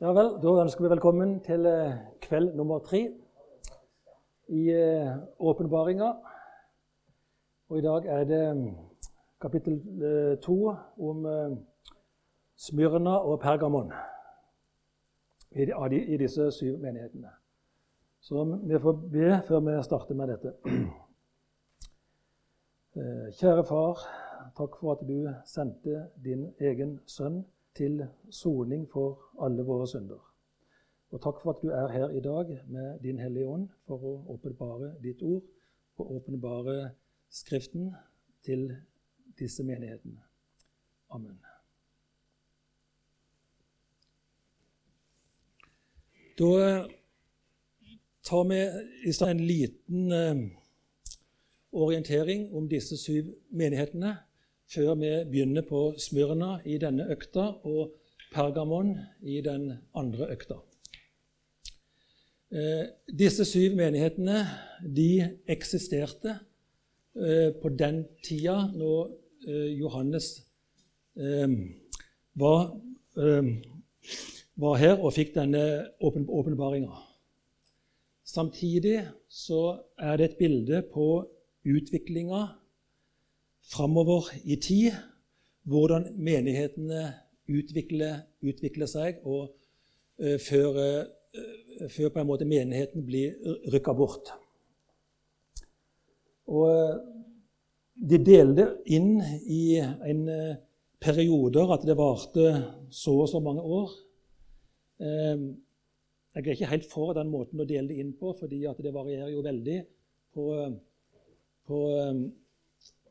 Ja vel, da ønsker vi velkommen til eh, kveld nummer tre i eh, åpenbaringa. Og i dag er det mm, kapittel eh, to om Smyrna og Pergamon i, disse syv menighetene. Så vi får be før vi starter med dette. Kjære Far, takk for at du sendte din egen sønn til soning for alle våre synder. Og takk for at du er her i dag med Din Hellige Ånd for å åpenbare ditt ord og åpenbare Skriften til disse menighetene. Amen. Da tar vi i stedet en liten eh, orientering om disse syv menighetene før vi begynner på Smyrna i denne økta og Pergamon i den andre økta. Eh, disse syv menighetene de eksisterte eh, på den tida når eh, Johannes var, var, her og fikk denne åpen, åpenbaringa. Samtidig så er det et bilde på utviklinga framover i tid, hvordan menighetene utvikler, utvikler seg, og uh, før, uh, før, på en måte menigheten blir rykka bort. Og uh, de delte inn i en perioder at det varte så og så mange år. Jeg er ikke helt for den måten å dele det inn på, fordi det varierer jo veldig på, på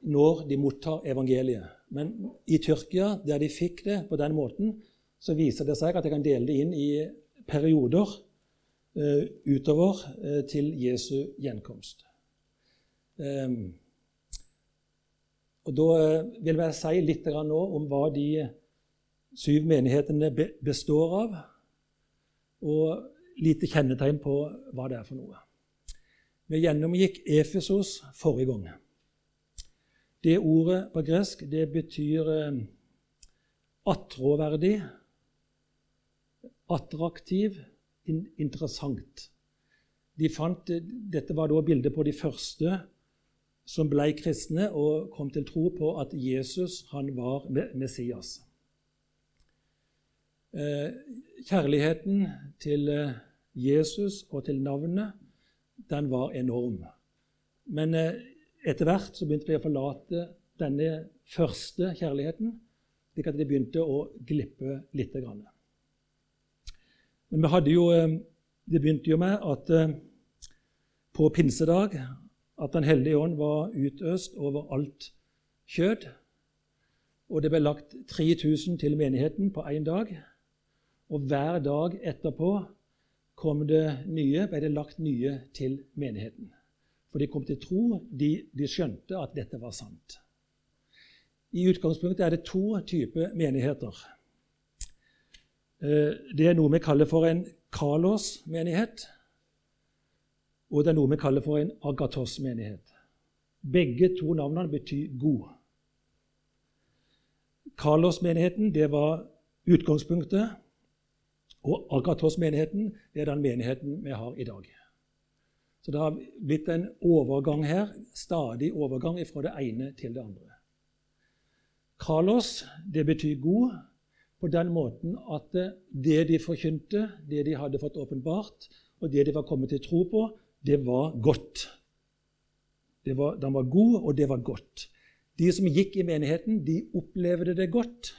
når de mottar evangeliet. Men i Tyrkia, der de fikk det på den måten, så viser det seg at de kan dele det inn i perioder uh, utover uh, til Jesu gjenkomst. Um, og Da uh, vil jeg si litt nå om hva de syv menighetene be består av, og lite kjennetegn på hva det er for noe. Vi gjennomgikk Efesos forrige gang. Det ordet på gresk det betyr eh, attråverdig, attraktiv, interessant. De fant, eh, dette var da bildet på de første som ble kristne og kom til tro på at Jesus han var Messias. Eh, kjærligheten til Jesus og til navnet, den var enorm. Men etter hvert så begynte de å forlate denne første kjærligheten, slik at de begynte å glippe litt. Men vi hadde jo, eh, det begynte jo med at eh, på pinsedag at Den hellige ånd var utøst over alt kjød. Og det ble lagt 3000 til menigheten på én dag. Og hver dag etterpå kom det nye, ble det lagt nye til menigheten. For de kom til tro. De, de skjønte at dette var sant. I utgangspunktet er det to typer menigheter. Eh, det er noe vi kaller for en kalos-menighet, og det er noe vi kaller for en agatos-menighet. Begge to navnene betyr god. Kalos-menigheten det var utgangspunktet, og agatos-menigheten det er den menigheten vi har i dag. Så det har blitt en overgang her, stadig overgang fra det ene til det andre. Kalos, det betyr god på den måten at det de forkynte, det de hadde fått åpenbart, og det de var kommet til tro på, det var godt. Det var, den var god, og det var godt. De som gikk i menigheten, de opplevde det godt.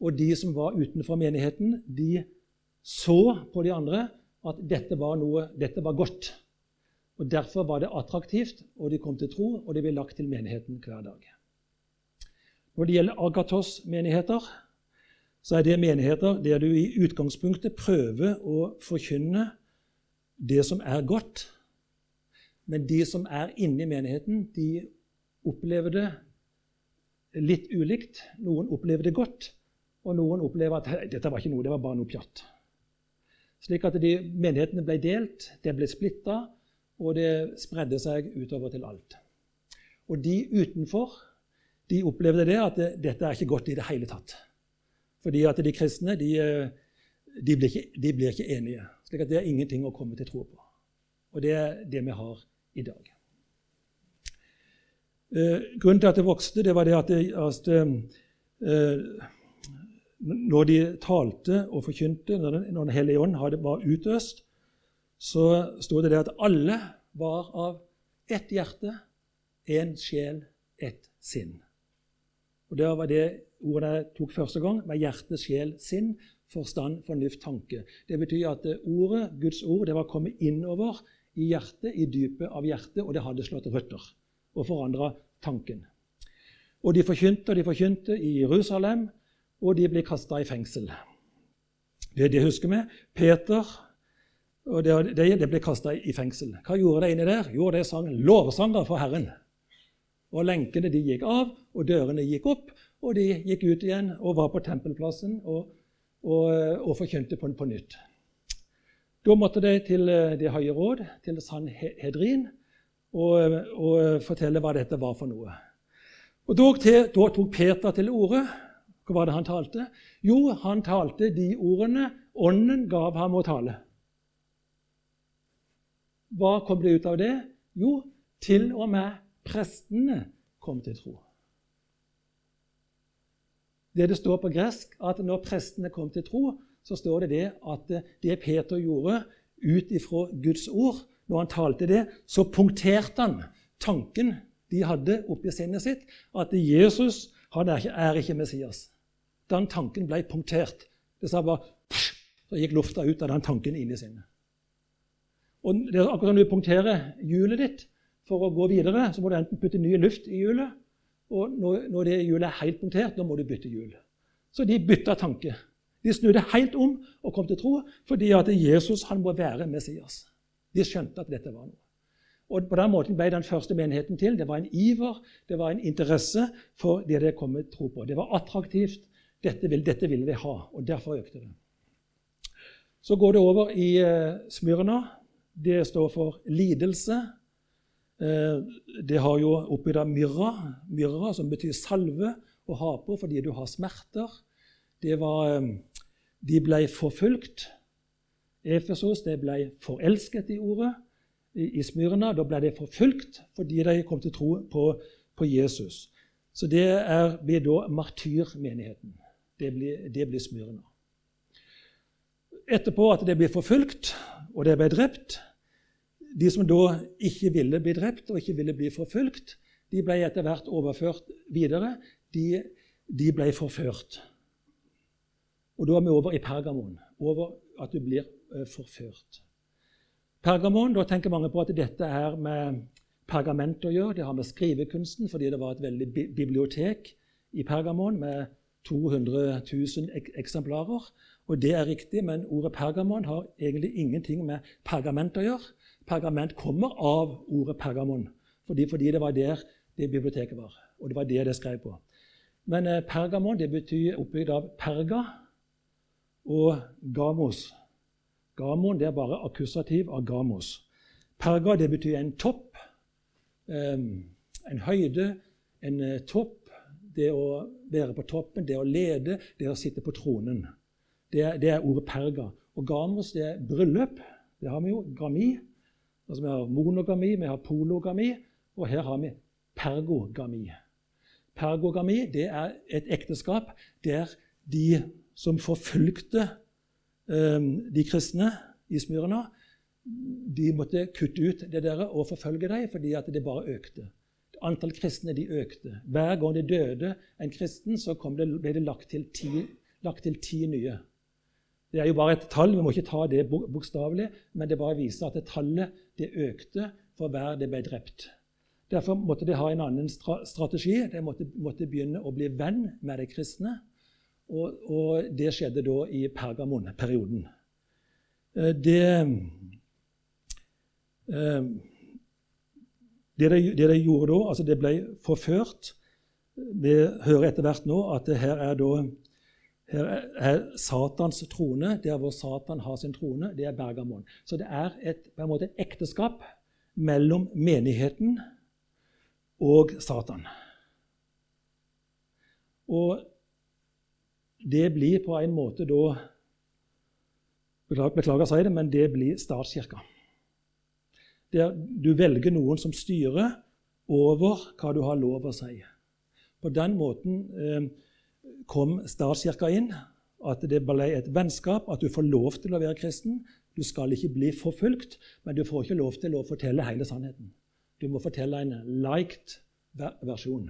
Og de som var utenfor menigheten, de så på de andre at dette var, noe, dette var godt. Og Derfor var det attraktivt, og de kom til tro, og de ble lagt til menigheten hver dag. Når det gjelder Agatos-menigheter, så er det menigheter der du i utgangspunktet prøver å forkynne det som er godt. Men de som er inne i menigheten, de opplever det litt ulikt. Noen opplever det godt, og noen opplever at dette var ikke noe, det var bare noe pjatt. Slik at de, menighetene ble delt, det ble splitta, og det spredde seg utover til alt. Og de utenfor de opplevde det at det, dette er ikke godt i det hele tatt. Fordi at de kristne de, de blir, ikke, de blir ikke enige. slik at det er ingenting å komme til tro på. Og det er det vi har i dag. Eh, grunnen til at det vokste, det var det at, det, at eh, når de talte og forkynte, når den hellige ånd var utøst, så stod det det at alle var av ett hjerte, én sjel, ett sinn. Og Det var det ordet jeg tok første gang, med hjerte, sjel, sinn, forstand, fornuft, tanke. Det betyr at ordet, Guds ord det var kommet innover i hjertet, i dypet av hjertet, og det hadde slått røtter og forandra tanken. Og de forkynte og de forkynte i Jerusalem, og de ble kasta i fengsel. Det, det husker vi. Peter og det, det, det ble kasta i fengsel. Hva gjorde de inni der? Jo, de sang lovsanger for Herren. Og Lenkene de gikk av, og dørene gikk opp, og de gikk ut igjen og var på tempelplassen og, og, og forkynte på, på nytt. Da måtte de til eh, Det høye råd, til Sanhedrin, og, og fortelle hva dette var for noe. Og Da, da tok Peter til orde. Hva var det han talte? Jo, han talte de ordene Ånden gav ham å tale. Hva kom det ut av det? Jo, til og med prestene kom til tro. Det det står på gresk, at når prestene kom til tro, så står det det at det Peter gjorde ut ifra Guds ord, når han talte det, så punkterte han tanken de hadde oppi sinnet sitt, at Jesus han er ikke, er ikke Messias. Den tanken ble punktert. Det sa bare Så gikk lufta ut av den tanken inn i sinnet. Og det er akkurat som du punkterer hjulet ditt for å gå videre, så må du enten putte ny luft i hjulet, og når, når det hjulet er helt punktert, da må du bytte hjul. Så de bytta tanke. De snudde helt om og kom til tro fordi at Jesus han må være Messias. De skjønte at dette var noe. Og På den måten ble den første menigheten til. Det var en iver, det var en interesse for det de kom til tro på. Det var attraktivt. Dette, vil, dette ville de ha, og derfor økte det. Så går det over i uh, Smyrna. Det står for lidelse. Uh, det har jo oppi der myrra, myrra, som betyr salve å ha på fordi du har smerter. Det var, um, de ble forfulgt. Efesos det ble forelsket i ordet. I, Smyrna da ble de forfulgt fordi de kom til tro på, på Jesus. Så det er, blir da martyrmenigheten. Det blir, det blir Smyrna. Etterpå at det blir forfulgt, og de ble drept De som da ikke ville bli drept og ikke ville bli forfulgt, de ble etter hvert overført videre. De, de ble forført. Og da er vi over i Pergamon. Over at du blir Eh, forført. Pergamon, da tenker mange på at dette er med pergament å gjøre. Det har med skrivekunsten, fordi det var et veldig bibliotek i Pergamon med 200 000 eksemplarer. Og det er riktig, men ordet pergamon har egentlig ingenting med pergament å gjøre. Pergament kommer av ordet pergamon, fordi, fordi det var der det biblioteket var. Og det var det det skrev på. Men eh, pergamon det betyr oppbygd av perga og gamos. Gamon det er bare akkusativ av gamos. Perga det betyr en topp, en høyde, en eh, topp. Det å være på toppen, det å lede, det å sitte på tronen. Det det er ordet perga. Og gamos det er bryllup. Det har vi jo. Gami. Altså Vi har monogami, vi har pologami, og her har vi pergogami. Pergogami det er et ekteskap der de som forfulgte Ehm, de kristne i Smyrna de måtte kutte ut det der og forfølge dem fordi at det bare økte. Antall kristne de økte. Hver gang det døde en kristen, så det, ble det lagt til, ti, lagt til, ti, nye. Det er jo bare et tall, vi må ikke ta det bokstavelig, men det bare viser at det tallet det økte for hver det ble drept. Derfor måtte de ha en annen strategi. De måtte, måtte begynne å bli venn med de kristne. Og, og det skjedde da i Pergamon-perioden. Eh, det, eh, det, de, det de gjorde da, altså det ble forført Vi hører etter hvert nå at det her er da her er Satans trone, der hvor Satan har sin trone, det er Bergamon. Så det er et, på en måte et ekteskap mellom menigheten og Satan. Og det blir på en måte da beklager, beklager å si det, men det blir statskirka. Der du velger noen som styrer over hva du har lov å si. På den måten eh, kom statskirka inn. At det ble et vennskap, at du får lov til å være kristen. Du skal ikke bli forfulgt, men du får ikke lov til å fortelle hele sannheten. Du må fortelle en liked versjon,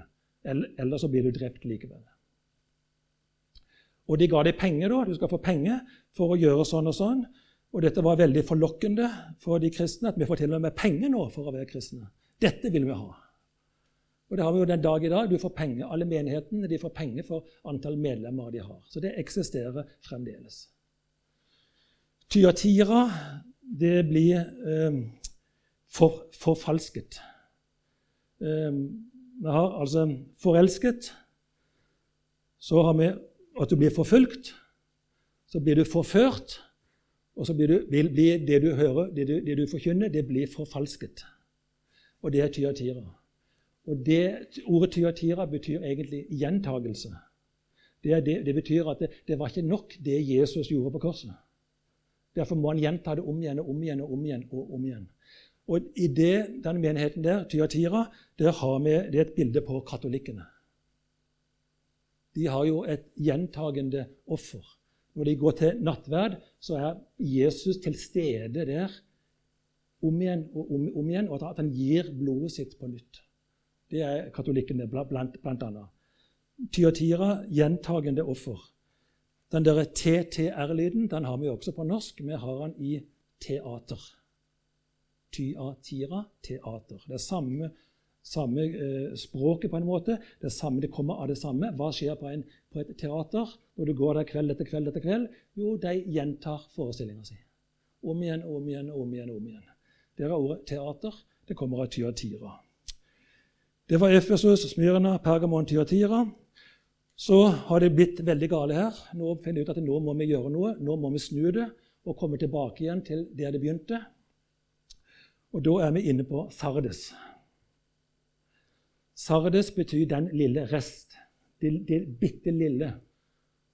ellers så blir du drept likevel. Og de ga deg penger, da. Du skal få penger for å gjøre sånn og sånn. Og dette var veldig forlokkende for de kristne, at vi får til og med penger nå for å være kristne. Dette vil vi ha. Og det har vi jo den dag i dag. Du får penger. Alle menighetene de får penger for antall medlemmer de har. Så det eksisterer fremdeles. Tyatira, det blir eh, for, forfalsket. Eh, vi har altså forelsket. Så har vi at du blir forfulgt. Så blir du forført. Og så blir, du, blir det du hører, det du, det du forkynner, det blir forfalsket. Og det er tyatira. Og det, Ordet tyatira betyr egentlig gjentagelse. Det, det, det betyr at det, det, var ikke nok, det Jesus gjorde på korset. Derfor må han gjenta det om igjen og om igjen og om igjen. Og om igjen. Og I det, den menigheten der, Tyatira, der har vi, det er et bilde på katolikkene. De har jo et gjentagende offer. Når de går til nattverd, så er Jesus til stede der om igjen og om, om igjen, og at han gir blodet sitt på nytt. Det er katolikkene blant, blant annet. Tyatira, gjentagende offer. Den der TTR-lyden den har vi også på norsk. Vi har den i teater. Tyatira, teater. Det er samme, samme eh, språket, på en måte. Det, samme, det kommer av det samme. Hva skjer på, en, på, et teater når du går der kveld etter kveld etter kveld? Jo, de gjentar forestillinga si. Om igjen, om igjen, om igjen. om igjen. Der er ordet teater. Det kommer av tyatira. Det var Efesos, Smyrna, Pergamon, Tyatira. Så har det blitt veldig gale her. Nå finner vi ut at nå må vi gjøre noe. Nå må vi snu det og komme tilbake igjen til der det begynte. Og da er vi inne på Sardes. Sardes betyr 'den lille rest'. Det, det bitte lille.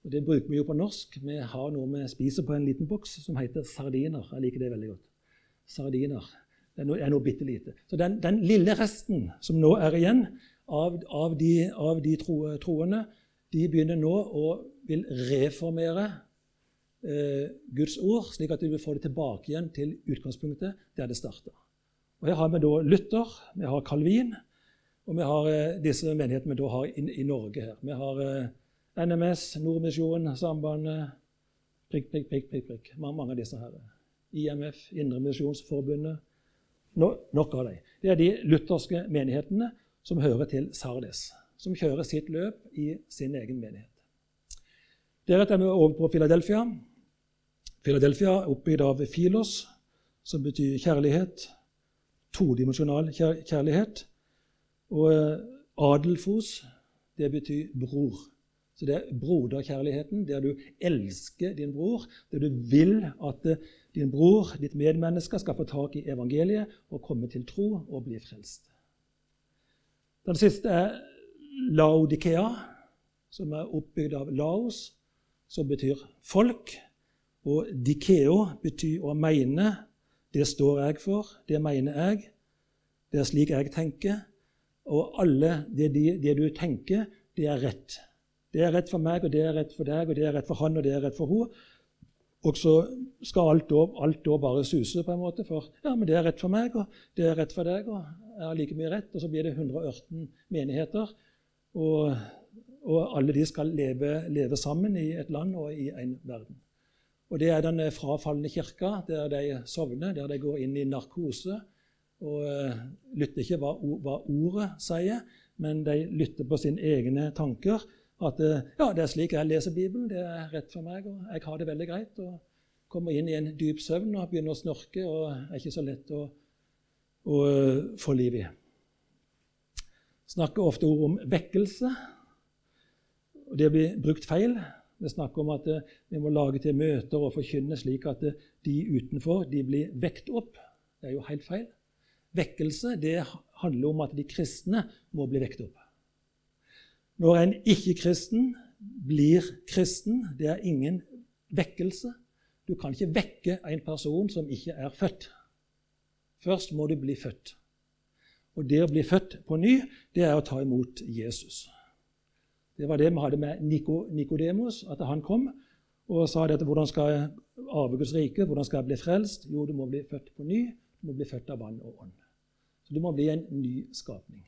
Og Det bruker vi jo på norsk. Vi har noe vi spiser på en liten boks som heter sardiner. Jeg liker det veldig godt. Sardiner. Det er noe, er bitte lite. Så den, den, lille resten som nå er igjen av, av de, av de tro, troende, de begynner nå å vil reformere eh, Guds ord, slik at de vil få det tilbake igjen til utgangspunktet der det starta. Her har vi da Luther, vi har Calvin, og vi har eh, disse menighetene vi da har i, i Norge. her. Vi har eh, NMS, Nordmisjonen, Sambandet prikk, prikk, prikk, prikk, prikk. Mange av disse her. IMF, Indremisjonsforbundet, nok av dem. Det er de lutherske menighetene som hører til Sardes, som kjører sitt løp i sin egen menighet. Deretter er vi over på Philadelphia. Philadelphia er oppbygd av filos, som betyr kjærlighet. Todimensjonal kjærlighet. Og eh, adelfos, det betyr bror. Så det er broderkjærligheten, der du elsker din bror, der du vil at eh, din bror, ditt medmenneske, skal få tak i evangeliet og komme til tro og bli frelst. Den siste er Laodikea, som er oppbygd av Laos, som betyr folk. Og dikeo betyr å mene. Det står jeg for, det mener jeg. Det er slik jeg tenker. Og alle det, det du tenker, det er rett. Det er rett for meg, og det er rett for deg, og det er rett for han, og det er rett for hun. Og så skal alt da, alt da, bare suse, på en måte. For ja, men det er rett for meg, og det er rett for deg, og jeg har like mye rett. Og så blir det 118 menigheter, og, og alle de skal leve, leve, sammen i et land og i en verden. Og det er den frafalne kirka, der de sovner, der de går inn i narkose og uh, lytter ikke hva, hva ordet sier, men de lytter på sine egne tanker at eh, ja, det er slik jeg leser Bibelen. Det er rett for meg, og jeg har det veldig greit. og Kommer inn i en dyp søvn og begynner å snorke og er ikke så lett å, å eh, få liv i. Snakker ofte ord om vekkelse. og Det blir brukt feil. Vi snakker om at eh, vi må lage til møter og forkynne slik at de utenfor de blir vekt opp. Det er jo helt feil. Vekkelse det handler om at de kristne må bli vekt opp. Når en ikke-kristen blir kristen, det er ingen vekkelse. Du kan ikke vekke en person som ikke er født. Først må du bli født. Og det å bli født på ny, det er å ta imot Jesus. Det var det vi hadde med Nicodemus, at han kom og sa dette, hvordan skal jeg arve Guds rike, hvordan skal jeg bli frelst? Jo, du må bli født på ny. Du må bli født av vann og ånd. Så du må bli en ny skapning.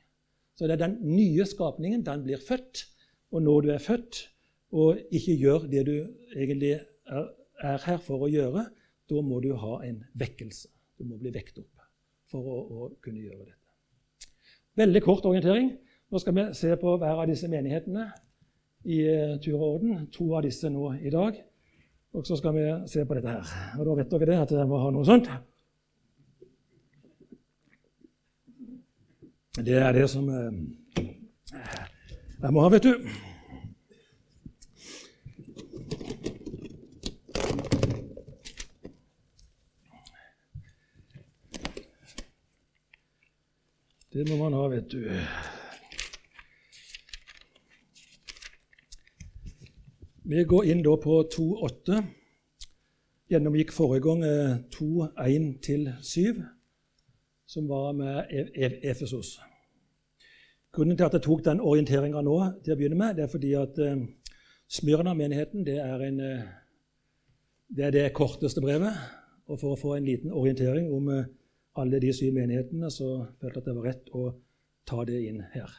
Så det er den nye skapningen, den blir født. Og når du er født og ikke gjør det du egentlig er, er her for å gjøre, da må du ha en vekkelse. Du må bli vekt opp for å, å kunne gjøre dette. Veldig kort orientering. Nå skal vi se på hver av disse menighetene i uh, tur og orden. To av disse nå i dag. Og så skal vi se på dette her. Og da vet dere det, at jeg må ha noe sånt. Det er det som jeg må ha, vet du. Det må man ha, vet du. Vi går inn da på 2.8. Gjennomgikk forrige gang 2.1-7, som var med e- e- Efesos. Grunnen til at jeg tok den orienteringa nå, til å begynne med, det er fordi at eh, Smyrna-menigheten det uh, det er det korteste brevet. Og for å få en liten orientering om eh, alle de syv menighetene, så følte jeg at det var rett å ta det inn her.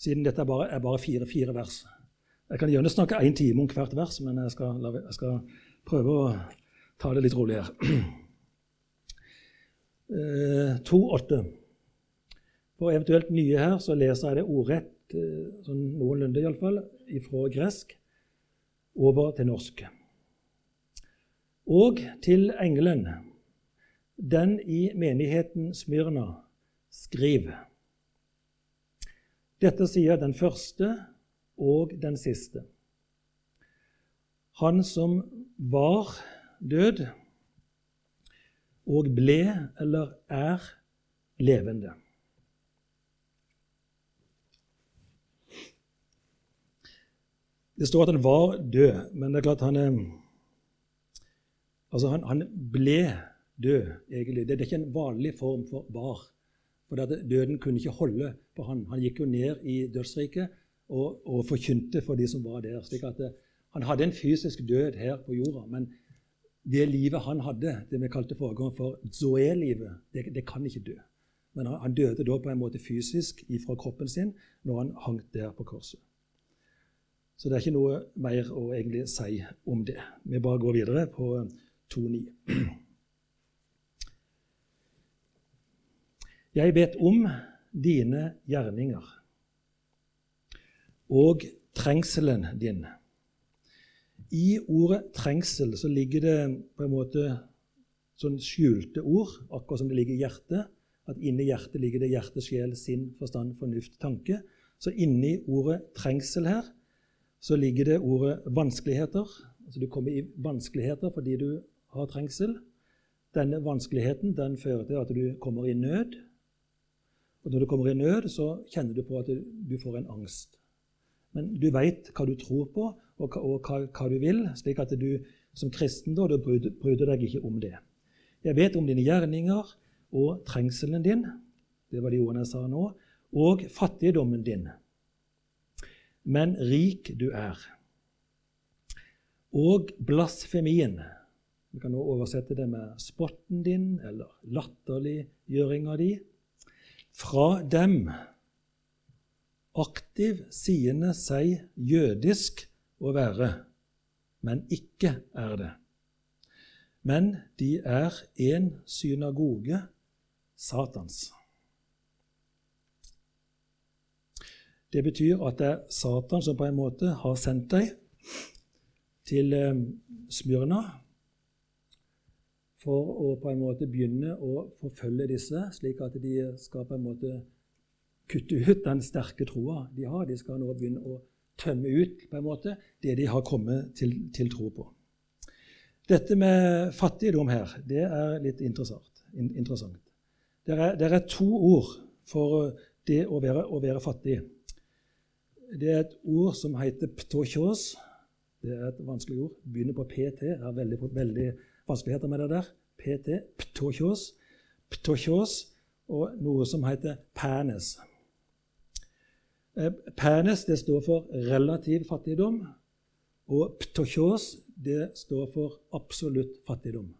Siden dette bare, er bare fire, fire, vers. Jeg kan gjerne snakke én time om hvert vers, men jeg skal, jeg skal, prøve å ta det litt rolig her. Eh, 2,8. For eventuelt nye her så leser jeg det ordrett, eh, sånn noenlunde iallfall, fra gresk over til norsk. Og til engelen den i menigheten Smyrna, skriv. Dette sier den første og den siste. Han som var død og ble eller er levende. Det står at han var død, men det er klart han, altså han, han ble død, egentlig. Det er ikke en vanlig form for var. For Døden kunne ikke holde på han. Han gikk jo ned i dødsriket og, og forkynte for de som var der. slik at det, eh, Han hadde en fysisk død her på jorda, men det livet han hadde, det vi kalte foregang for zoe-livet, det, det, kan ikke dø. Men han, han, døde da på en måte fysisk ifra kroppen sin når han hang der på korset. Så det er ikke noe mer å egentlig si om det. Vi bare går videre på 2.9. Jeg vet om dine gjerninger og trengselen din. I ordet trengsel så ligger det på en måte sånn skjulte ord, akkurat som det ligger i hjertet. At inni hjertet ligger det hjerte, sjel, sinn, forstand, fornuft, tanke. Så inni ordet trengsel her så ligger det ordet vanskeligheter. Altså Du kommer i vanskeligheter fordi du har trengsel. Denne vanskeligheten den fører til at du kommer i nød. Og når du kommer i nød, så kjenner du på at du får en angst. Men du veit hva du tror på, og, hva, og hva, hva, du vil, slik at du som kristen da, du bryr, deg ikke om det. Jeg vet om dine gjerninger og trengselen din, det var de ordene jeg sa nå, og fattigdommen din. Men rik du er. Og blasfemien. Vi kan nå oversette det med spotten din eller latterliggjøringa di fra dem aktiv siende seg jødisk å være, men ikke er det. Men de er en synagoge, Satans. Det betyr at det er Satan som på en måte har sendt deg til eh, Smyrna for å på en måte begynne å forfølge disse, slik at de skal på en måte kutte ut den sterke troa de har. De skal nå begynne å tømme ut på en måte det de har kommet til, til tro på. Dette med fattigdom her, det er litt interessant. interessant. Det er, er to ord for det å være, å være, fattig. Det er et ord som heter ptochos, Det er et vanskelig ord. Begynner på PT. Jeg har veldig, veldig vanskeligheter med det der. PT. Ptochos. Ptochos. Og noe som heter panes. Eh, panes det står for relativ fattigdom. Og ptochos det står for absolutt fattigdom.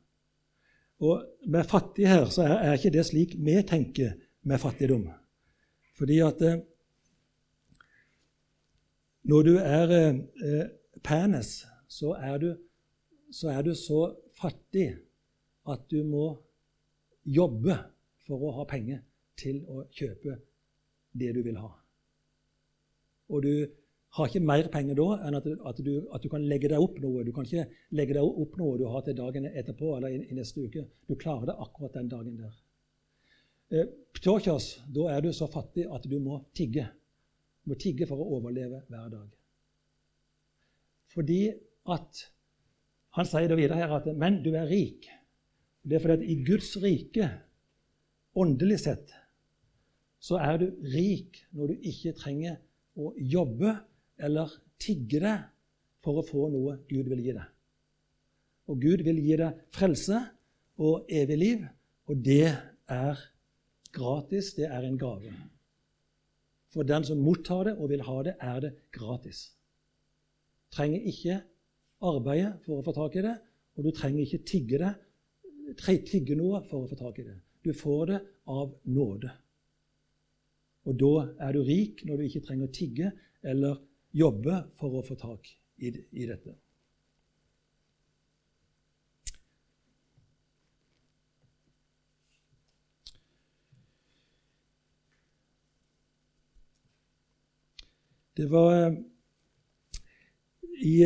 Og med fattig her så er, er ikke det slik vi tenker med fattigdom. Fordi at eh, når du er eh, penis, så er, du, så er du så fattig at du må jobbe for å ha penger til å kjøpe det du vil ha. Og du har ikke mer penger da enn at, at, du, at, du, kan legge deg opp noe. Du kan ikke legge deg opp noe du har til dagen etterpå eller i, i neste uke. Du klarer det akkurat den dagen der. Eh, Ptokjos, da er du så fattig at du må tigge. Må tigge for å overleve hver dag. Fordi at Han sier det videre her at Men du er rik. Det er fordi at i Guds rike, åndelig sett, så er du rik når du ikke trenger å jobbe eller tigge det for å få noe Gud vil gi deg. Og Gud vil gi deg frelse og evig liv, og det er gratis. Det er en gave. For den som mottar det og vil ha det, er det gratis. Trenger ikke arbeide for å få tak i det, og du trenger ikke tigge, det, tigge noe for å få tak i det. Du får det av nåde. Og da er du rik når du ikke trenger å tigge eller jobbe for å få tak i, i dette. Det var eh, i,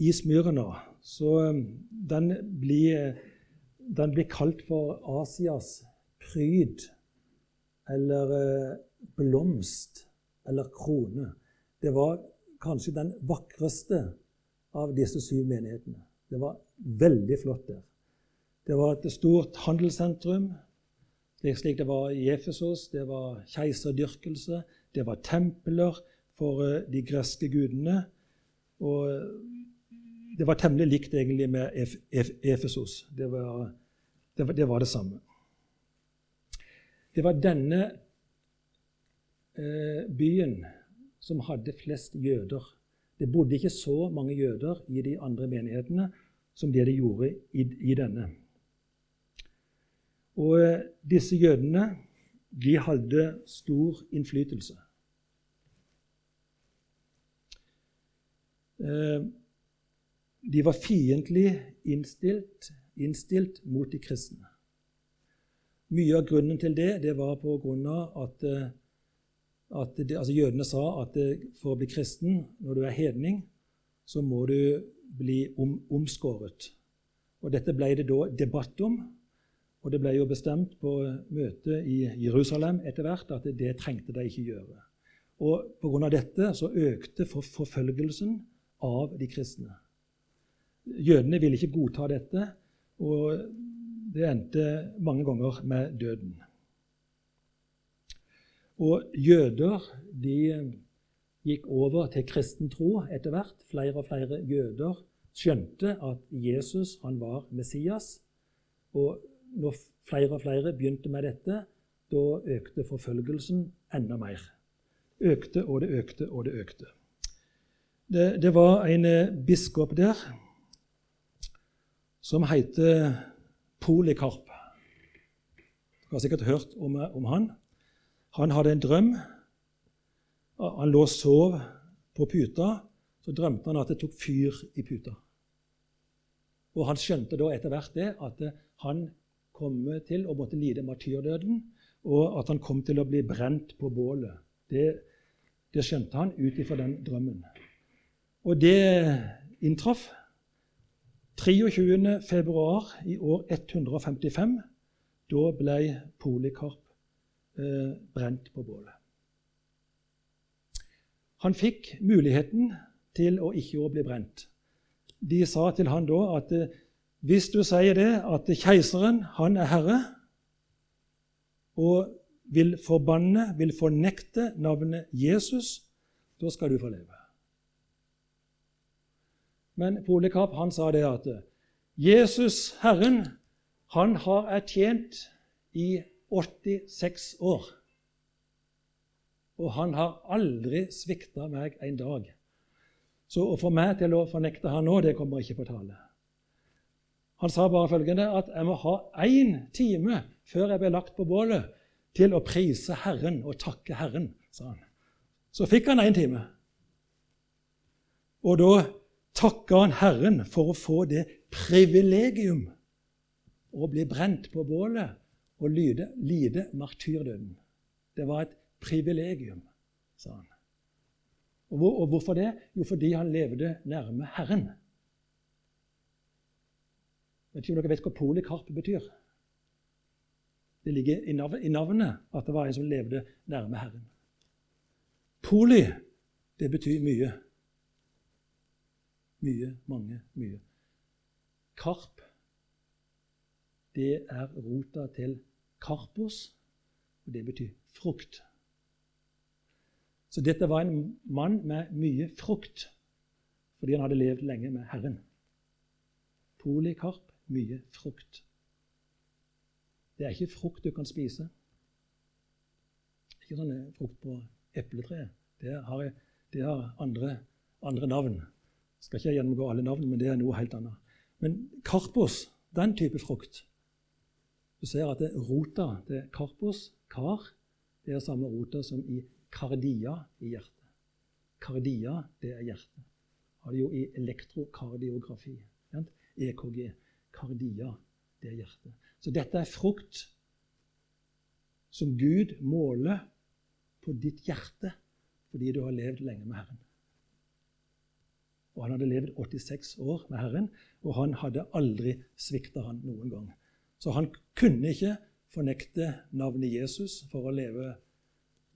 i Smyrna så eh, den blir, den blir kalt for Asias pryd eller eh, blomst eller krone. Det var kanskje den vakreste av disse syv menighetene. Det var veldig flott der. Det var et stort handelssentrum, slik det var i Efesos. Det var keiserdyrkelse, det var templer for eh, de greske gudene. Og eh, det var temmelig likt egentlig med Efesos. Det var, det var, det var det samme. Det var denne eh, byen som hadde flest jøder. Det bodde ikke så mange jøder i de andre menighetene som det de gjorde i, i denne. Og eh, disse jødene de hadde stor innflytelse. Eh, de var fiendtlig innstilt, innstilt mot de kristne. Mye av grunnen til det, det var på grunn av at eh, at det, altså Jødene sa at det, for å bli kristen, når du er hedning, så må du bli om, omskåret. Og Dette ble det da debatt om, og det ble jo bestemt på møtet i Jerusalem etter hvert at det, trengte de ikke gjøre. Og Pga. dette så økte for, forfølgelsen av de kristne. Jødene ville ikke godta dette, og det endte mange ganger med døden. Og jøder de gikk over til kristen tro etter hvert. Flere og flere jøder skjønte at Jesus han var Messias. Og når flere og flere begynte med dette, da økte forfølgelsen enda mer. Økte og det økte og det økte. Det, det var en eh, biskop der som heter Polikarp. Du har sikkert hørt om, om han. Han hadde en drøm. Han lå og sov på puta. Så drømte han at det tok fyr i puta. Og Han skjønte da etter hvert det at han kom til å måtte lide martyrdøden, og at han kom til å bli brent på bålet. Det, det skjønte han ut ifra den drømmen. Og det inntraff 23. februar i år 155. Da ble Polikarp eh, brent på bålet. Han fikk muligheten til å ikke å bli brent. De sa til han da at eh, hvis du sier det, at keiseren, han er herre, og vil forbanne, vil fornekte navnet Jesus, da skal du få leve. Men Polikarp han sa det at Jesus, Herren, han har jeg tjent i 86 år. Og han har aldri svikta meg en dag. Så å få meg til å fornekte han nå, det kommer ikke på tale. Han sa bare følgende at jeg må ha én time før jeg ble lagt på bålet, til å prise Herren og takke Herren, sa han. Så fikk han én time. Og da takka han Herren for å få det privilegium å bli brent på bålet og lide, lide martyrdøden. Det var et privilegium, sa han. Og, hvor, og hvorfor det? Jo, fordi han levde nærme Herren. Jeg vet ikke om dere vet hva polikarp betyr. Det ligger i navnet at det var en som levde nærme Herren. Poli, det betyr mye. Mye, mange, mye. Karp, det er rota til karpos, og det betyr frukt. Så dette var en mann med mye frukt fordi han hadde levd lenge med Herren. Polikarp, mye frukt. Det er ikke frukt du kan spise. Ikke sånn frukt på epletreet. Det har, det har andre, andre, navn. Skal ikke gjennomgå alle navn, men det er noe helt annet. Men karpos, den type frukt Du ser at det er rota det er karpos, kar, det er samme rota som i kardia i hjertet. Kardia, det er hjertet. Har det jo i elektrokardiografi. EKG. Kardia, det er hjertet. Så dette er frukt som Gud måler på ditt hjerte fordi du har levd lenge med Herren. Og Han hadde levd 86 år med Herren, og han hadde aldri svikta han noen gang. Så han kunne ikke fornekte navnet Jesus for å leve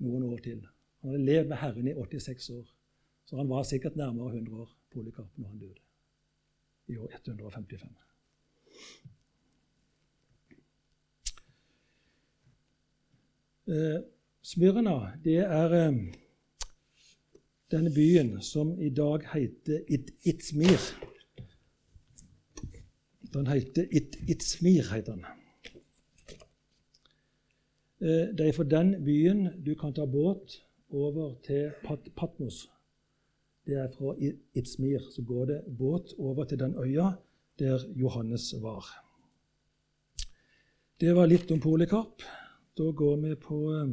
noen år til. Han hadde levd med Herren i 86 år, så han var sikkert nærmere 100 år, Polikarp, når han døde i år 155. Eh, Smyrna det er eh, denne byen som i dag heter It Itzmir. Den heter It Itzmir. heter den. Eh, det er fra den byen du kan ta båt over til Pat Patmos. Det er fra Itzmir. Så går det båt over til den øya der Johannes var. Det var litt om Polikarp. Da går vi på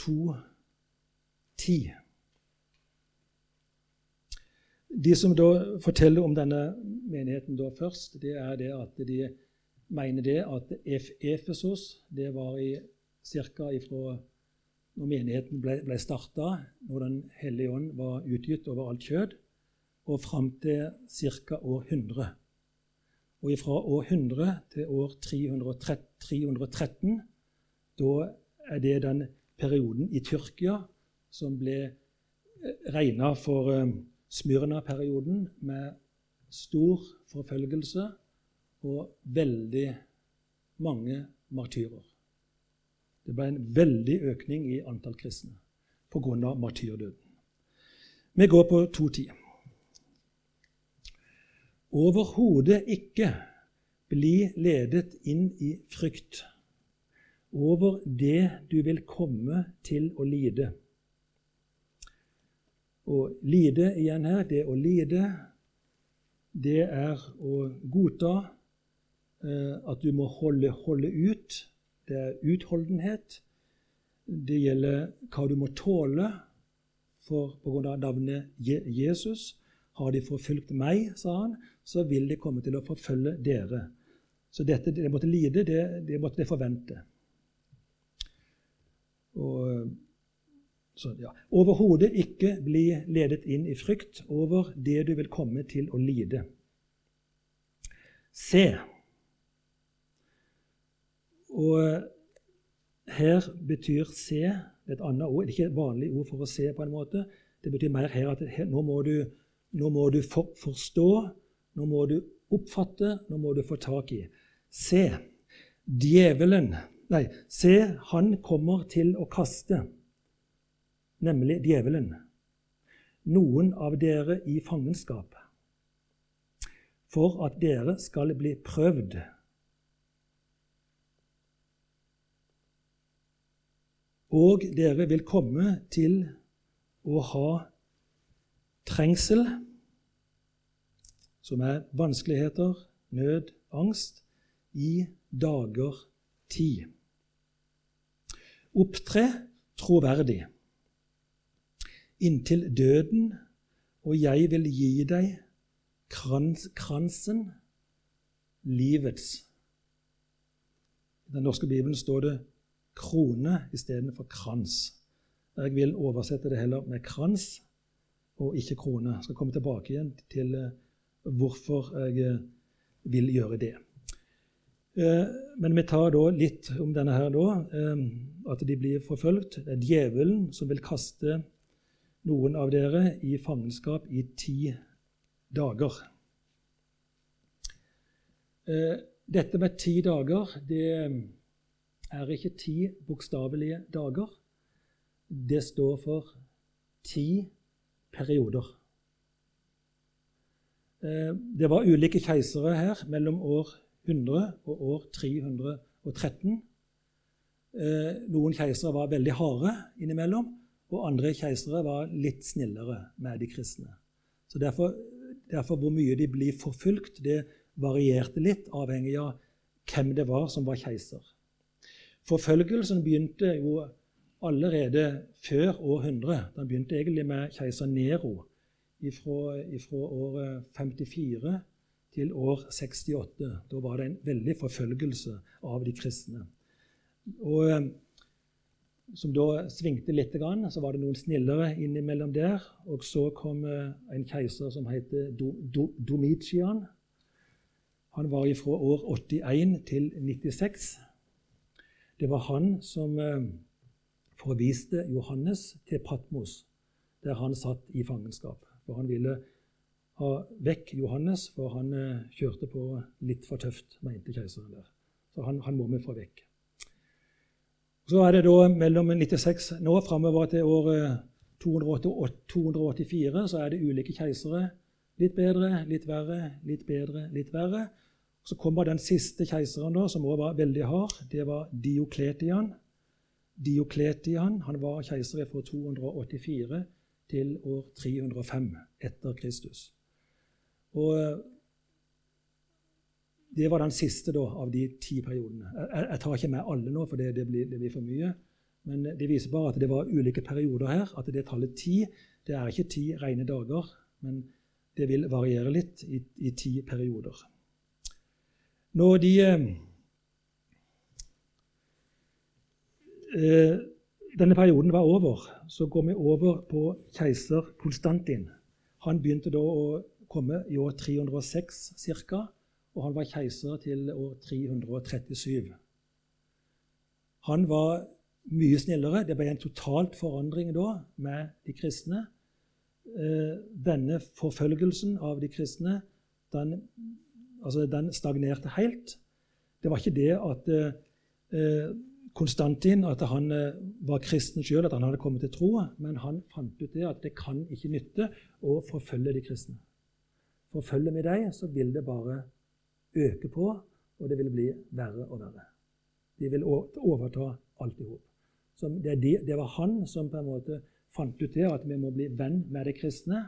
2.10. De som da forteller om denne menigheten da først, det er det at de mener det at Efesos det var i ca. ifra når menigheten ble, ble starta, når Den hellige ånd var utgitt over alt kjød, og fram til ca. år 100. Og fra år 100 til år 313 da er det den perioden i Tyrkia som ble eh, regna for eh, Smyrna-perioden, med stor forfølgelse og veldig mange martyrer. Det ble en veldig økning i antall kristne pga. martyrdøden. Vi går på 2.10. Overhodet ikke bli ledet inn i frykt over det du vil komme til å lide. Og lide igjen her, det å lide, det er å godta eh, at du må holde, holde ut. Det er utholdenhet. Det gjelder hva du må tåle for av navnet Jesus. Har de forfulgt meg, sa han, så vil de komme til å forfølge dere. Så dette det måtte lide, det, det måtte de forvente. Og, så, ja. Overhodet ikke bli ledet inn i frykt over det du vil komme til å lide. Se. Og her betyr 'se' et annet ord. Det er ikke et vanlig ord for å se. på en måte. Det betyr mer her at her, nå må du, nå må du for, forstå, nå må du oppfatte, nå må du få tak i. Se, djevelen Nei, se, han kommer til å kaste, nemlig djevelen, noen av dere i fangenskap. for at dere skal bli prøvd. Og dere vil komme til å ha trengsel, som er vanskeligheter, nød, angst, i dager ti. Opptre troverdig inntil døden, og jeg vil gi deg krans, kransen, livets. I den norske bibelen står det krone istedenfor krans. Jeg vil oversette det heller med krans og ikke krone. Jeg skal komme tilbake igjen til eh, hvorfor jeg eh, vil gjøre det. Eh, men vi tar da litt om denne her da, at de blir forfølgt. Det er djevelen som vil kaste noen av dere i fangenskap i ti dager. Dette med ti dager det er ikke ti bokstavelige dager. Det står for ti perioder. Eh, det var ulike keisere her mellom år 100 og år 313. Eh, noen keisere var veldig harde innimellom, og andre keisere var litt snillere med de kristne. Så derfor, derfor hvor mye de blir forfulgt, det varierte litt, avhengig av hvem det var som var keiser. Forfølgelsen begynte jo allerede før århundret. Den begynte egentlig med keiser Nero fra året 54 til år 68. Da var det en veldig forfølgelse av de kristne. Og Som da svingte litt, så var det noen snillere innimellom der. Og så kom eh, en keiser som het Domitian. Han var fra år 81 til 96. Det var han som eh, forviste Johannes til Patmos, der han satt i fangenskap. For han ville ha vekk Johannes, for han eh, kjørte på litt for tøft, mente keiseren der. Så han, han må vi få vekk. Så er det da mellom 96 nå framover til år 284 så er det ulike keisere. Litt bedre, litt verre, litt bedre, litt verre. Så kommer den siste keiseren, da, som også var veldig hard. Det var Diokletian. Diokletian han var keiser fra 284 til år 305 etter Kristus. Og eh, Det var den siste da, av de ti periodene. Jeg, jeg, tar ikke med alle nå, for det, det, blir, det, blir, for mye. Men det viser bare at det var ulike perioder her. At det tallet ti det er ikke ti rene dager, men det vil variere litt i, i ti perioder. Når de eh, eh, denne perioden var over, så går vi over på keiser Konstantin. Han begynte da å komme i år 306 ca., og han var keiser til år 337. Han var mye snillere. Det ble en totalt forandring da med de kristne. Eh, denne forfølgelsen av de kristne den Altså, den stagnerte helt. Det var ikke det at eh, Konstantin at han eh, var kristen sjøl, at han hadde kommet til tro, men han fant ut det at det kan ikke nytte å forfølge de kristne. Forfølger vi dem, så vil det bare øke på, og det vil bli verre og verre. De vil overta alt i hop. Det, de, det, var han som på en måte fant ut det, at vi må bli venn med de kristne.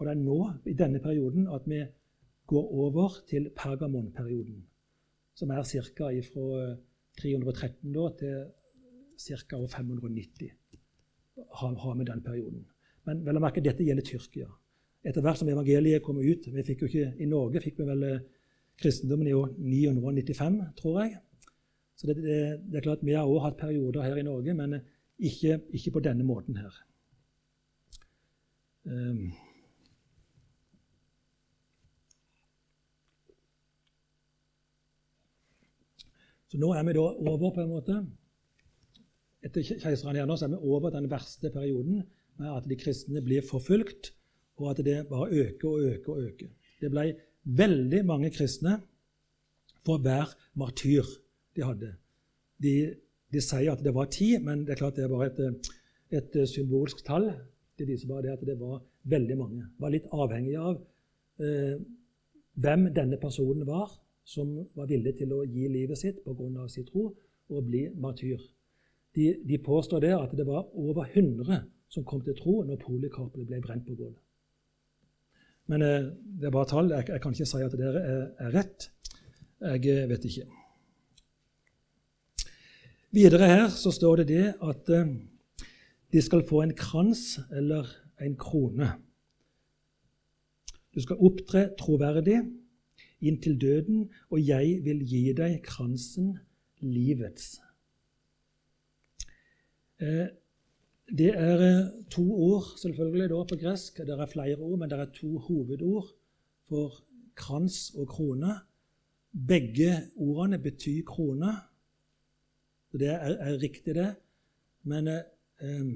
Og det er nå, i denne perioden, at vi går over til Pergamonperioden, som er ca. fra 313 da, til ca. 590. Har, har vi den perioden. Men vel å merke, dette gjelder Tyrkia. Etter hvert som evangeliet kom ut vi fikk jo ikke, I Norge fikk vi vel eh, kristendommen i år 995, tror jeg. Så det, det, det er klart Vi har også hatt perioder her i Norge, men ikke, ikke på denne måten her. Um, Så nå er vi da over på en måte Etter keiseren så er vi over den verste perioden med at de kristne blir forfulgt, og at det bare øker og øker og øker. Det ble veldig mange kristne for hver martyr de hadde. De, de sier at det var ti, men det er klart det er bare et, et symbolsk tall. Det viser bare det at det var veldig mange. Det var litt avhengig av eh, hvem denne personen var som var villig til å gi livet sitt pga. sin tro og bli martyr. De, de, påstår det at det var over 100 som kom til tro når Polikarpene ble brent på bålet. Men eh, det er bare tall. Jeg, jeg, kan ikke si at dere er, er rett. Jeg eh, vet ikke. Videre her så står det det at eh, de skal få en krans eller en krone. Du skal opptre troverdig inntil døden, og jeg vil gi deg kransen livets. Eh, det er eh, to ord selvfølgelig da på gresk. Det er flere ord, men det er to hovedord for krans og krone. Begge ordene betyr krone. Det er, er riktig, det. Men eh,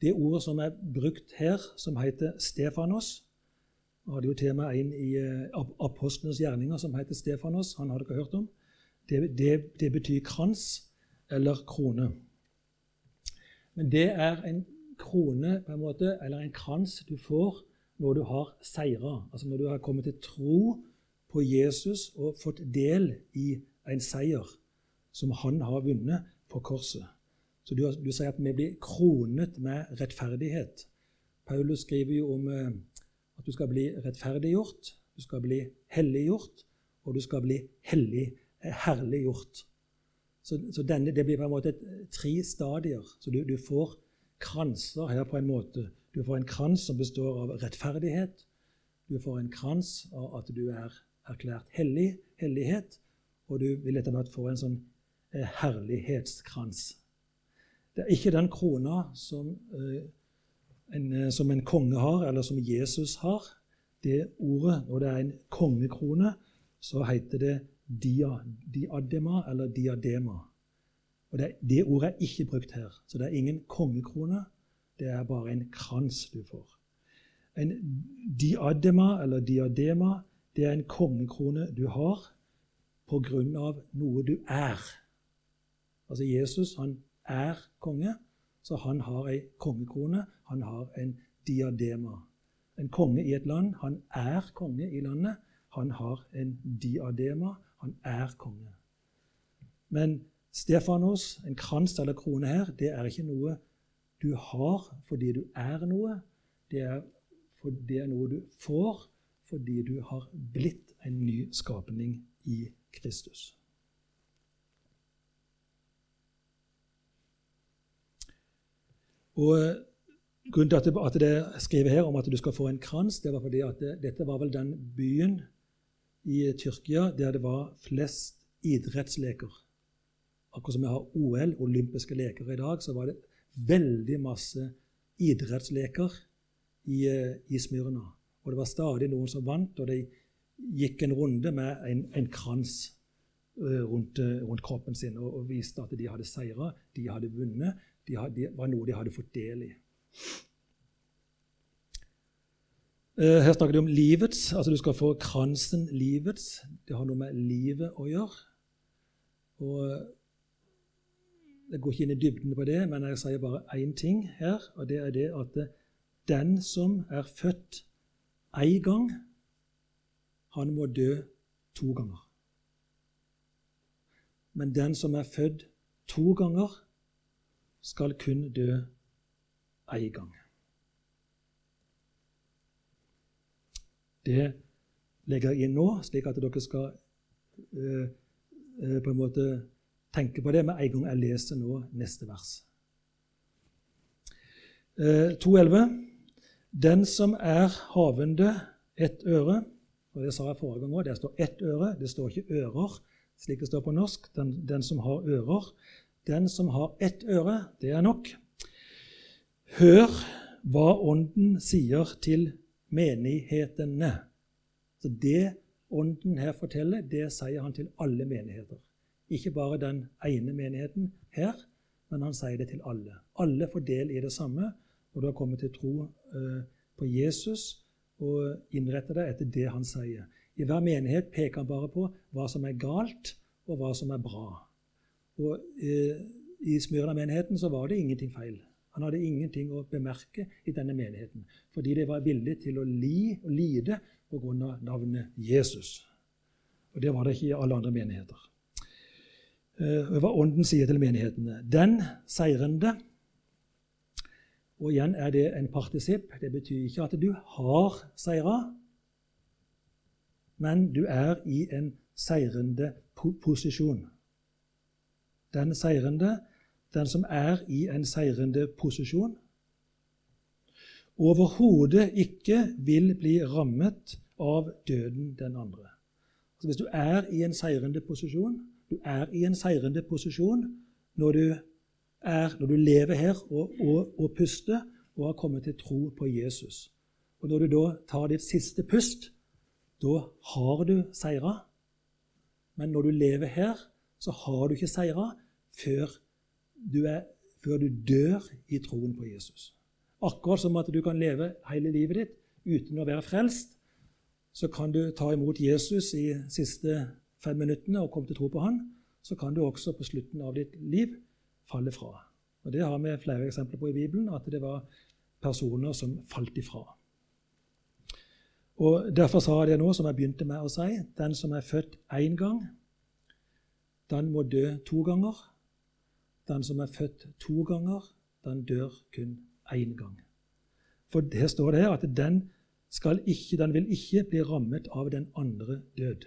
det ordet som er brukt her, som heter Stefanos Vi hadde jo tema inn i eh, apostlenes gjerninger som heter Stefanos. Han har dere hørt om. Det, det, det, betyr krans eller krone. Men det er en krone på en måte, eller en krans du får når du har seira. Altså når du har kommet til tro på Jesus og fått del i en seier som han har vunnet på korset. Så du, du, sier at vi blir kronet med rettferdighet. Paulus skriver jo om eh, at du skal bli rettferdiggjort, du skal bli helliggjort, og du skal bli hellig, eh, herliggjort. Så, så denne, det blir på en måte et, tre stadier. Så du, du, får kranser her på en måte. Du får en krans som består av rettferdighet. Du får en krans av at du er erklært hellig, hellighet. Og du vil etter hvert få en sånn eh, herlighetskrans. Det er ikke den krona som, eh, en, uh, som en konge har, eller som Jesus har. Det ordet, Når det er en kongekrone, så heter det dia, diadema eller diadema. Og det, det, ordet er ikke brukt her. Så det er ingen kongekrone. Det er bare en krans du får. En diadema eller diadema det er en kongekrone du har på grunn av noe du er. Altså Jesus han er konge, så han har ei kongekrone. Han har en diadema. En konge i et land, han er konge i landet. Han har en diadema. Han er konge. Men Stefanos, en krans eller krone her, det er ikke noe du har fordi du er noe. Det er, det er noe du får fordi du har blitt en ny skapning i Kristus. Og eh, Grunnen til at det, at er skrevet her om at du skal få en krans, det var fordi at det, dette var vel den byen i Tyrkia der det var flest idrettsleker. Akkurat som vi har OL, olympiske leker, i dag, så var det veldig masse idrettsleker i, eh, i Smyrna. Og det var stadig noen som vant, og de gikk en runde med en, en krans uh, rundt, rundt, kroppen sin og, og, viste at de hadde seira, de hadde vunnet, de det var noe de hadde fått del i. Eh, her snakker de om livets. altså Du skal få kransen livets. Det har noe med livet å gjøre. Og eh, Jeg går ikke inn i dybden på det, men jeg sier bare én ting her. og det er det at den som er født én gang, han må dø to ganger. Men den som er født to ganger, skal kun dø én gang. Det legger jeg inn nå, slik at dere skal uh, uh, på en måte tenke på det med en gang jeg leser nå neste vers. Eh, 2.11. Den som er havende ett øre og Det sa jeg forrige gang òg. Det står ett øre, det står ikke ører, slik det står på norsk. Den, den som har ører, den som har ett øre, det er nok. Hør hva Ånden sier til menighetene. Så Det Ånden her forteller, det sier han til alle menigheter. Ikke bare den ene menigheten her, men han sier det til alle. Alle får del i det samme når du har kommet til tro eh, på Jesus og innretter deg etter det han sier. I hver menighet peker han bare på hva som er galt, og hva som er bra. Og eh, I Smyrna-menigheten så var det ingenting feil. Han hadde ingenting å bemerke i denne menigheten, fordi de var villige til å li og lide pga. navnet Jesus. Og Det var det ikke i alle andre menigheter. Eh, hva Ånden sier til menighetene. Den seirende Og igjen er det en partisipp. Det betyr ikke at du har seira, men du er i en seirende posisjon. Den seirende, den som er i en seirende posisjon, overhodet ikke vil bli rammet av døden den andre. Så Hvis du er i en seirende posisjon Du er i en seirende posisjon når du, er, når du lever her og, og, og puster og har kommet til tro på Jesus. Og Når du da tar ditt siste pust, da har du seira. Men når du lever her, så har du ikke seira før du, er, før du dør i troen på Jesus. Akkurat som at du kan leve hele livet ditt uten å være frelst, så kan du ta imot Jesus i siste fem minuttene og komme til tro på han, så kan du også på slutten av ditt liv falle fra. Og Det har vi flere eksempler på i Bibelen, at det var personer som falt ifra. Og Derfor sa jeg det nå, som jeg begynte med å si. Den som er født én gang, den må dø to ganger. Den som er født to ganger, den dør kun én gang. For her står det her at den, ikke, den vil ikke bli rammet av den andre død.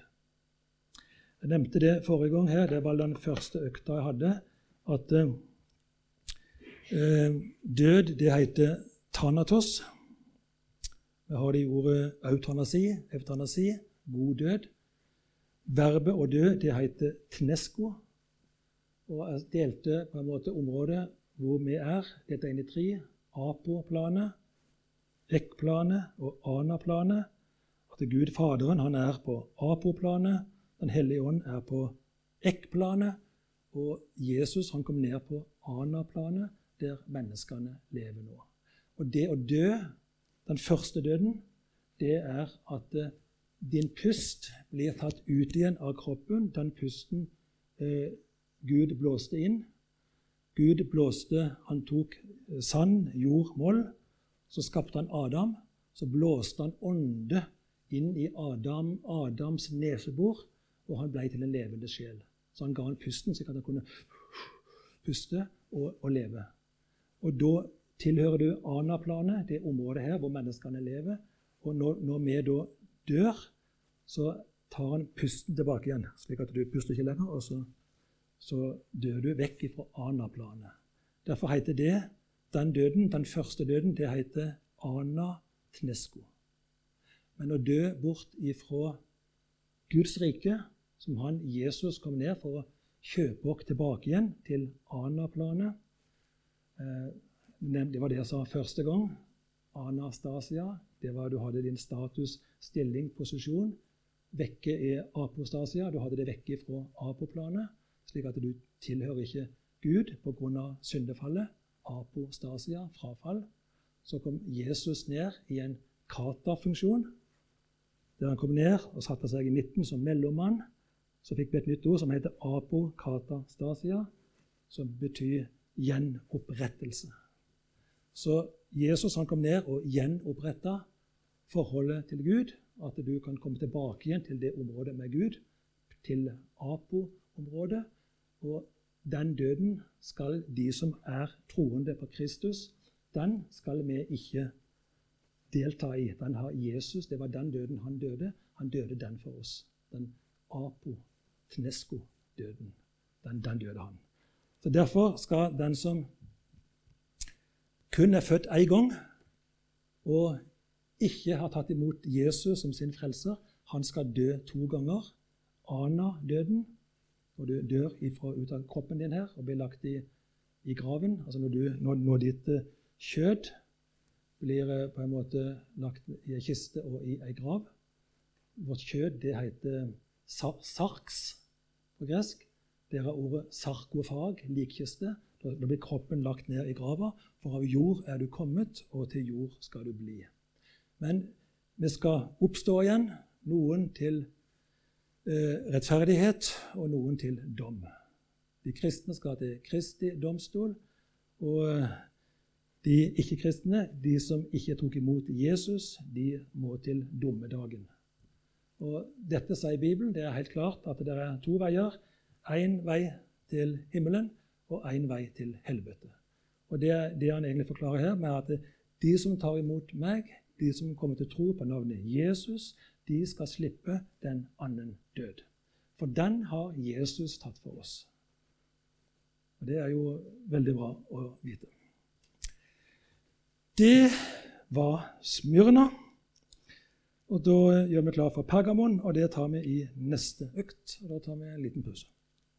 Jeg nevnte det forrige gang her, det var den første økta jeg hadde, at eh, død det heter thanatos. Vi har det i ordet eutanasi, eutanasi, god død. Verbet å dø det heter tnesko. Og delte på en måte området hvor vi er, dette er inn i tre. Apo-planet, Rekk-planet og Ana-planet. At Gud Faderen han er på Apo-planet, Den hellige ånd er på Ekk-planet, og Jesus han kom ned på Ana-planet, der menneskene lever nå. Og det å dø den første døden det er at eh, din pust blir tatt ut igjen av kroppen. Den pusten eh, Gud blåste inn. Gud blåste, Han tok sand, jord, moll. Så skapte han Adam. Så blåste han ånde inn i Adam, Adams nesebor, og han ble til en levende sjel. Så han ga han pusten, slik at han kunne puste og, og leve. Og da tilhører du anaplanet, det området her hvor menneskene lever. Og når, når, vi da dør, så tar han pusten tilbake igjen, slik at du puster ikke lenger, og så, så dør du vekk fra anaplanet. Derfor heter det den døden, den første døden, det heter anatnesko. Men å dø bort ifra Guds rike, som han Jesus kom ned for å kjøpe oss tilbake igjen til anaplanet eh, det var det jeg sa første gang. Anastasia. Det var du hadde din status, stilling, posisjon. Vekke i apostasia. Du hadde det vekke fra apoplanet, slik at du tilhører ikke Gud pga. syndefallet. Apostasia, frafall. Så kom Jesus ned i en kata-funksjon, der han kom ned og satte seg i midten som mellommann. Så fikk vi et nytt ord som heter apokatastasia, som betyr gjenopprettelse. Så Jesus han kom ned og gjenoppretta forholdet til Gud. At du kan komme tilbake igjen til det området med Gud, til Apo-området. Og den døden skal de som er troende på Kristus, den skal vi ikke delta i. Den har Jesus. Det var den døden han døde. Han døde den for oss. Den apo-tnesko-døden. Den, den døde han. Så Derfor skal den som kun er født én gang og ikke har tatt imot Jesus som sin frelser, han skal dø to ganger. Ana-døden, når du dør ifra, ut av kroppen din her og blir lagt i, i graven. Altså når, du, når, når ditt uh, kjød blir uh, på en måte lagt i ei kiste og i ei grav. Vårt kjød det heter sar sarks på gresk. Det er ordet sarkofag, likkiste. Da, blir kroppen lagt ned i grava, for av jord er du kommet, og til jord skal du bli. Men vi skal oppstå igjen, noen til eh, rettferdighet og noen til dom. De kristne skal til Kristi domstol, og eh, de ikke-kristne, de som ikke tok imot Jesus, de må til dommedagen. Og Dette sier Bibelen. Det er helt klart at det er to veier. Én vei til himmelen og én vei til helvete. Og Det er det han egentlig forklarer her, med at de som tar imot meg, de som kommer til tro på navnet Jesus, de skal slippe den annen død. For den har Jesus tatt for oss. Og Det er jo veldig bra å vite. Det var Smyrna. Og Da gjør vi klar for Pergamon, og det tar vi i neste økt. og Da tar vi en liten pause.